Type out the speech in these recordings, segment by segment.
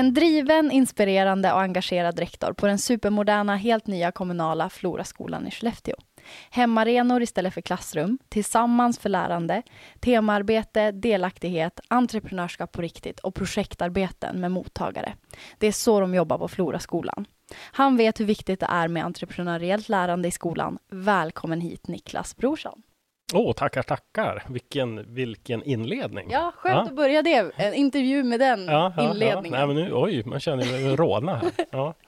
En driven, inspirerande och engagerad rektor på den supermoderna, helt nya kommunala Floraskolan i Skellefteå. Hemmarenor istället för klassrum, tillsammans för lärande, temaarbete, delaktighet, entreprenörskap på riktigt och projektarbeten med mottagare. Det är så de jobbar på Floraskolan. Han vet hur viktigt det är med entreprenöriellt lärande i skolan. Välkommen hit Niklas Brorsson. Åh, oh, tackar, tackar. Vilken, vilken inledning. Ja, skönt ja. att börja det. En intervju med den ja, ja, inledningen. Nej, men nu, oj, man känner ju rodna här.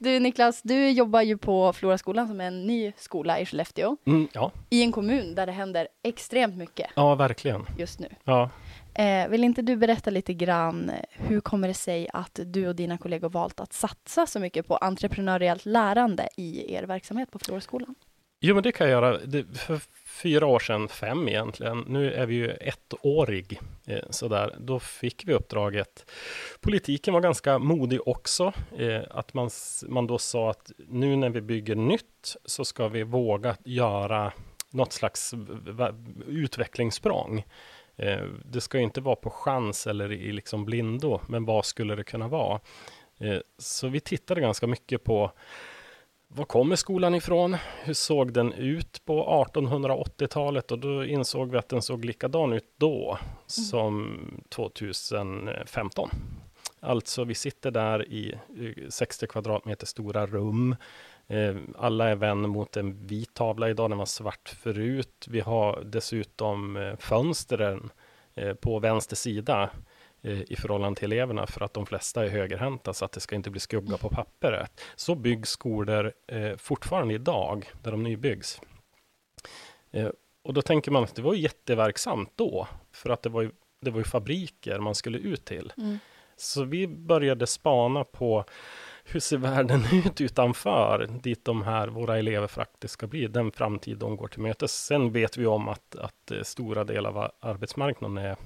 Du Niklas, du jobbar ju på Floraskolan som är en ny skola i Skellefteå. Mm, ja. I en kommun där det händer extremt mycket. Ja, verkligen. Just nu. Ja. Eh, vill inte du berätta lite grann, hur kommer det sig att du och dina kollegor valt att satsa så mycket på entreprenöriellt lärande i er verksamhet på Floraskolan? Jo, men det kan jag göra. Det, för fyra år sedan, fem egentligen. Nu är vi ju ettårig. Eh, sådär. Då fick vi uppdraget. Politiken var ganska modig också. Eh, att man, man då sa att nu när vi bygger nytt så ska vi våga göra något slags utvecklingssprång. Eh, det ska inte vara på chans eller i liksom blindo, men vad skulle det kunna vara? Eh, så vi tittade ganska mycket på var kommer skolan ifrån? Hur såg den ut på 1880-talet? Och då insåg vi att den såg likadan ut då mm. som 2015. Alltså, vi sitter där i 60 kvadratmeter stora rum. Eh, alla är vän mot en vit tavla idag, den var svart förut. Vi har dessutom eh, fönstren eh, på vänster sida i förhållande till eleverna för att de flesta är högerhänta så att det ska inte bli skugga på pappret. Så byggs skolor eh, fortfarande idag, där de nybyggs. Eh, och då tänker man att det var jätteverksamt då, för att det var ju, det var ju fabriker man skulle ut till. Mm. Så vi började spana på hur ser världen ut utanför, dit de här, våra elever faktiskt ska bli, den framtid de går till mötes. Sen vet vi om att, att eh, stora delar av arbetsmarknaden är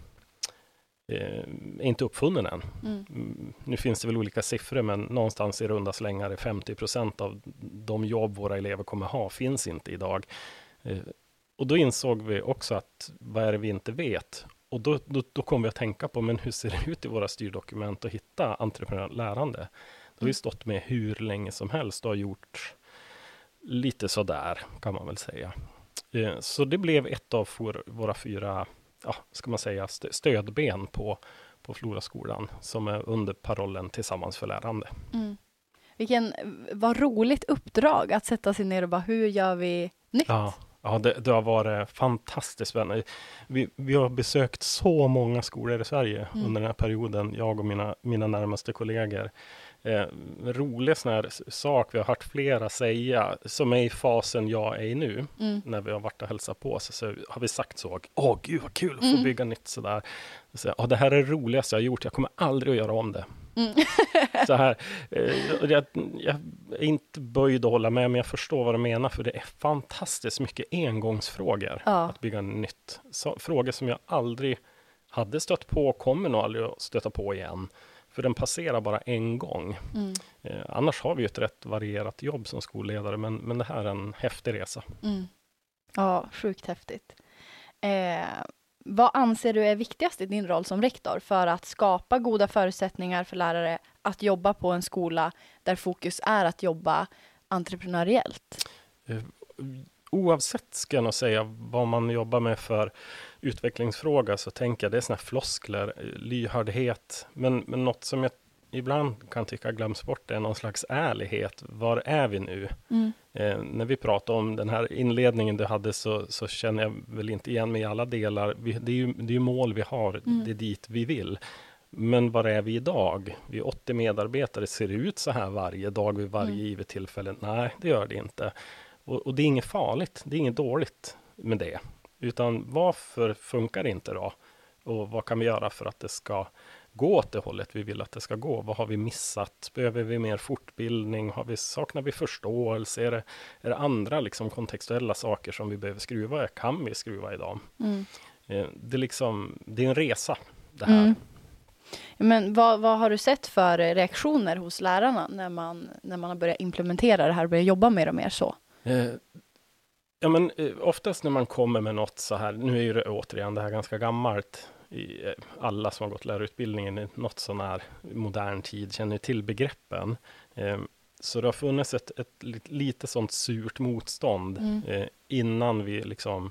är inte uppfunnen än. Mm. mm. Nu finns det väl olika siffror, men någonstans i runda slängar 50 procent av de jobb våra elever kommer ha finns inte idag. Eh, och då insåg vi också att vad är det vi inte vet? Och då, då, då kom vi att tänka på, men hur ser det ut i våra styrdokument att hitta entreprenöriellt lärande? Det har vi mm. stått med hur länge som helst och har gjort lite sådär, kan man väl säga. Eh, så det blev ett av våra fyra ja, ska man säga, stödben på, på Floraskolan som är under parollen Tillsammans för lärande. Mm. Vilken, vad roligt uppdrag att sätta sig ner och bara, hur gör vi nytt? Ja, ja det, det har varit fantastiskt spännande. Vi, vi har besökt så många skolor i Sverige mm. under den här perioden, jag och mina, mina närmaste kollegor. Eh, rolig sån här sak vi har hört flera säga, som är i fasen jag är i nu, mm. när vi har varit och hälsat på, så, så har vi sagt så, åh gud vad kul att få mm. bygga nytt sådär. Så, Åh, det här är det roligaste jag har gjort, jag kommer aldrig att göra om det. Mm. så här, eh, jag, jag, är inte böjd att hålla med, men jag förstår vad du menar, för det är fantastiskt mycket engångsfrågor ja. att bygga nytt. Så, frågor som jag aldrig hade stött på, kommer nog aldrig att stöta på igen. För den passerar bara en gång. Mm. Eh, annars har vi ett rätt varierat jobb som skolledare, men, men det här är en häftig resa. Mm. Ja, sjukt häftigt. Eh, vad anser du är viktigast i din roll som rektor för att skapa goda förutsättningar för lärare att jobba på en skola där fokus är att jobba entreprenöriellt? Eh, oavsett ska jag nog säga vad man jobbar med för utvecklingsfråga så tänker jag det är sådana floskler, eh, lyhördhet, men, men något som jag ibland kan tycka glöms bort är någon slags ärlighet. Var är vi nu? Mm. Eh, när vi pratar om den här inledningen du hade så, så känner jag väl inte igen mig i alla delar. Vi, det är ju det är mål vi har, mm. det är dit vi vill. Men var är vi idag? Vi är 80 medarbetare, ser det ut så här varje dag vid varje mm. givet tillfälle? Nej, det gör det inte. Och, och, det är inget farligt, det är inget dåligt med det. utan varför funkar det inte då? Och vad kan vi göra för att det ska gå åt det hållet vi vill att det ska gå? Vad har vi missat? Behöver vi mer fortbildning? Har vi, saknar vi förståelse? Är det, är det andra liksom kontextuella saker som vi behöver skruva? Kan vi skruva i dem? Mm. Eh, det, är liksom, det är en resa det här. Mm. Men vad, vad, har du sett för reaktioner hos lärarna när man, när man har börjat implementera det här och börjat jobba mer och mer så? Ja, men eh, oftast när man kommer med något så här, nu är ju det återigen det här ganska gammalt, i, eh, alla som har gått lärarutbildningen i något sån här modern tid känner till begreppen. Eh, så det har funnits ett, ett, lite sånt surt motstånd mm. eh, innan vi liksom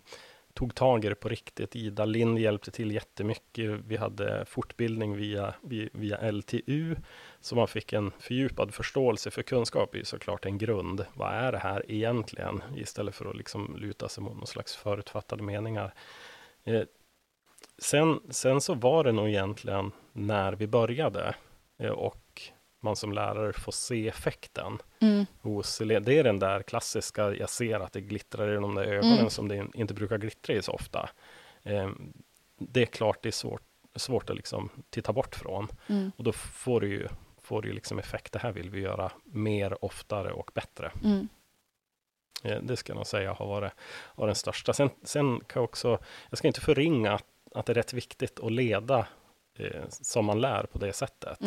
tog tag i det på riktigt. Ida Lind hjälpte till jättemycket. Vi hade fortbildning via, via LTU, så man fick en fördjupad förståelse för kunskap är ju såklart en grund. Vad är det här egentligen? Istället för att liksom luta sig mot någon slags förutfattade meningar. Eh, sen, sen så var det nog egentligen när vi började eh, och man som lärare får se effekten mm. hos Det är den där klassiska, jag ser att det glittrar i de där ögonen mm. som det inte brukar glittra i så ofta. Eh, det är klart det är svårt, svårt att liksom titta bort från. Mm. Och då får du ju får du liksom effekt. Det här vill vi göra mer, oftare och bättre. Mm. Eh, det ska jag nog säga har varit, varit den största. Sen, sen kan jag också, jag ska inte förringa att, att det är rätt viktigt att leda eh, som man lär på det sättet.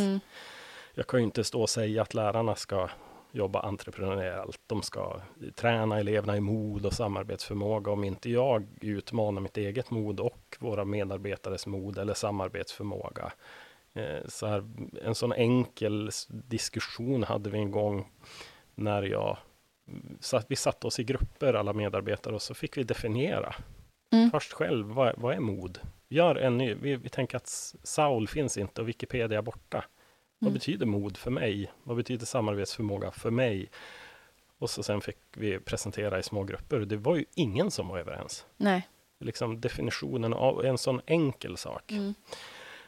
Jag kan ju inte stå och säga att lärarna ska jobba entreprenöriellt. De ska träna eleverna i mod och samarbetsförmåga. Om inte jag utmanar mitt eget mod och våra medarbetares mod eller samarbetsförmåga. Eh, så här, en sån enkel diskussion hade vi en gång när jag satt, vi satte oss i grupper, alla medarbetare, och så fick vi definiera mm. först själv, vad, vad är mod? Gör en ny, vi, vi tänker att Saul finns inte och Wikipedia är borta. Vad mm. betyder mod för mig? Vad betyder samarbetsförmåga för mig? Och så sen fick vi presentera i små grupper. Det var ju ingen som var överens. Nej. Liksom definitionen av en sån enkel sak. Mm.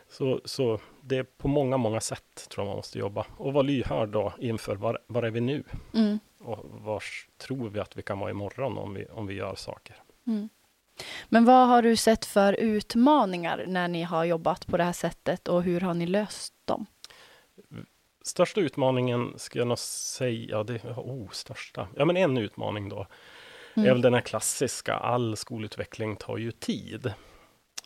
Så, så det är på många, många sätt tror jag man måste jobba. Och vara lyhörd då inför var, var är vi nu? Mm. Och var tror vi att vi kan vara imorgon om vi, om vi gör saker? Mm. Men vad har du sett för utmaningar när ni har jobbat på det här sättet och hur har ni löst dem? Största utmaningen ska jag nog säga, det, oh, största, ja men en utmaning då, mm. är väl den här klassiska, all skolutveckling tar ju tid.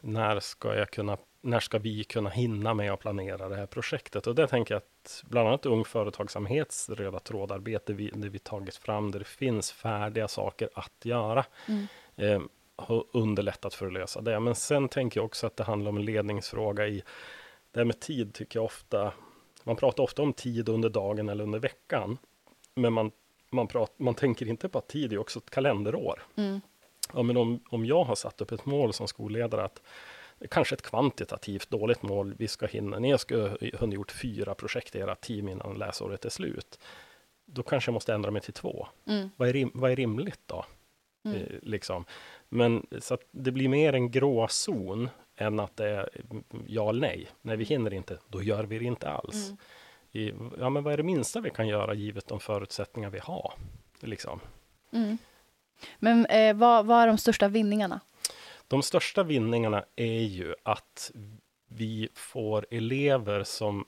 När ska jag kunna när ska vi kunna hinna med att planera det här projektet? Och det tänker jag att bland annat Ung Företagsamhets röda trådarbete, vi, det vi tagit fram, där det finns färdiga saker att göra, mm. eh, har underlättat för att lösa det. Men sen tänker jag också att det handlar om en ledningsfråga i det här med tid tycker jag ofta man pratar ofta om tid under dagen eller under veckan. Men man, man, prat, man tänker inte på att tid är också ett kalenderår. Mm. Ja, men om, om jag har satt upp ett mål som skolledare att kanske ett kvantitativt dåligt mål, vi ska hinna, ni ska ha gjort fyra projekt i era team innan läsåret är slut. Då kanske jag måste ändra mig till två. Mm. Vad, är rim, vad är rimligt då? Mm. Eh, liksom. Men så att det blir mer en gråzon än att det är ja eller nej. När vi hinner inte, då gör vi det inte alls. Mm. I, ja, men vad är det minsta vi kan göra givet de förutsättningar vi har? Liksom. Mm. Men eh, vad, vad är de största vinningarna? De största vinningarna är ju att vi får elever som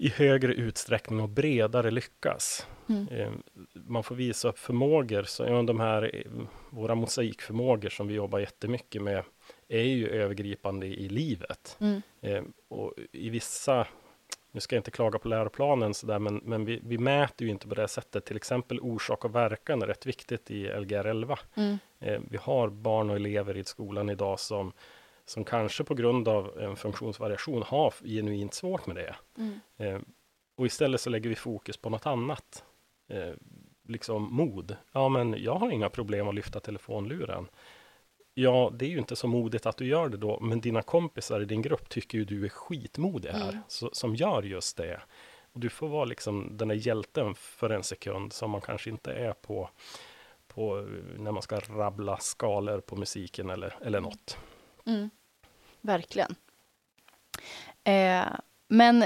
i högre utsträckning och bredare lyckas. Mm. Eh, man får visa upp förmågor, så de här eh, våra mosaikförmågor som vi jobbar jättemycket med är ju övergripande i livet. Mm. Eh, och i vissa, nu ska jag inte klaga på läroplanen sådär, men, men vi, vi, mäter ju inte på det sättet. Till exempel orsak och verkan är rätt viktigt i Lgr 11. Mm. Eh, vi har barn och elever i skolan idag som, som kanske på grund av en funktionsvariation har genuint svårt med det. Mm. Eh, och istället så lägger vi fokus på något annat. Eh, liksom mod. Ja, men jag har inga problem att lyfta telefonluren. Ja, det är ju inte så modigt att du gör det då, men dina kompisar i din grupp tycker ju du är skitmodig här, mm. så, som gör just det. Och du får vara liksom den där hjälten för en sekund, som man kanske inte är på, på när man ska rabbla skalor på musiken eller, eller något. Mm. Verkligen. Eh, men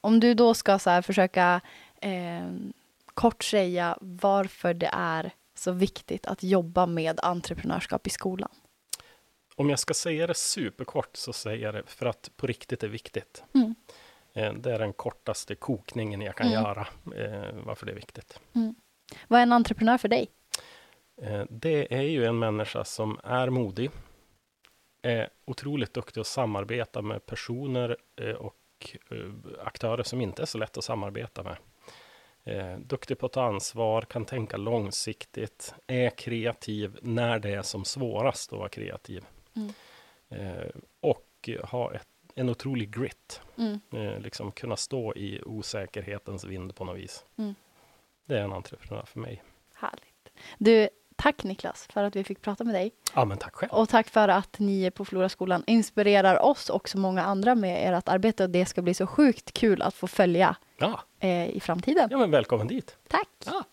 om du då ska så försöka eh, kort säga varför det är så viktigt att jobba med entreprenörskap i skolan? om jag ska säga det superkort så säger jag det för att på riktigt är viktigt. Mm. Eh, det är den kortaste kokningen jag kan Mm. göra, eh, varför det är viktigt. Vad är en entreprenör för dig? Eh, det är ju en människa som är modig, är otroligt duktig att samarbeta med personer eh, och eh, aktörer som inte är så lätt att samarbeta med. Eh, duktig på att ta ansvar, kan tänka långsiktigt, är kreativ när det är som svårast att vara kreativ. Mm. Och ha ett, en otrolig grit, Mm. liksom kunna stå i osäkerhetens vind på något vis. Mm. Det är en entreprenör för mig. Härligt. Du, tack Niklas för att vi fick prata med dig. Ja, men tack själv. Och tack för att ni på Floraskolan inspirerar oss och så många andra med ert arbete. Och det ska bli så sjukt kul att få följa Ja, eh, i framtiden. ja men välkommen dit. Tack! Ja.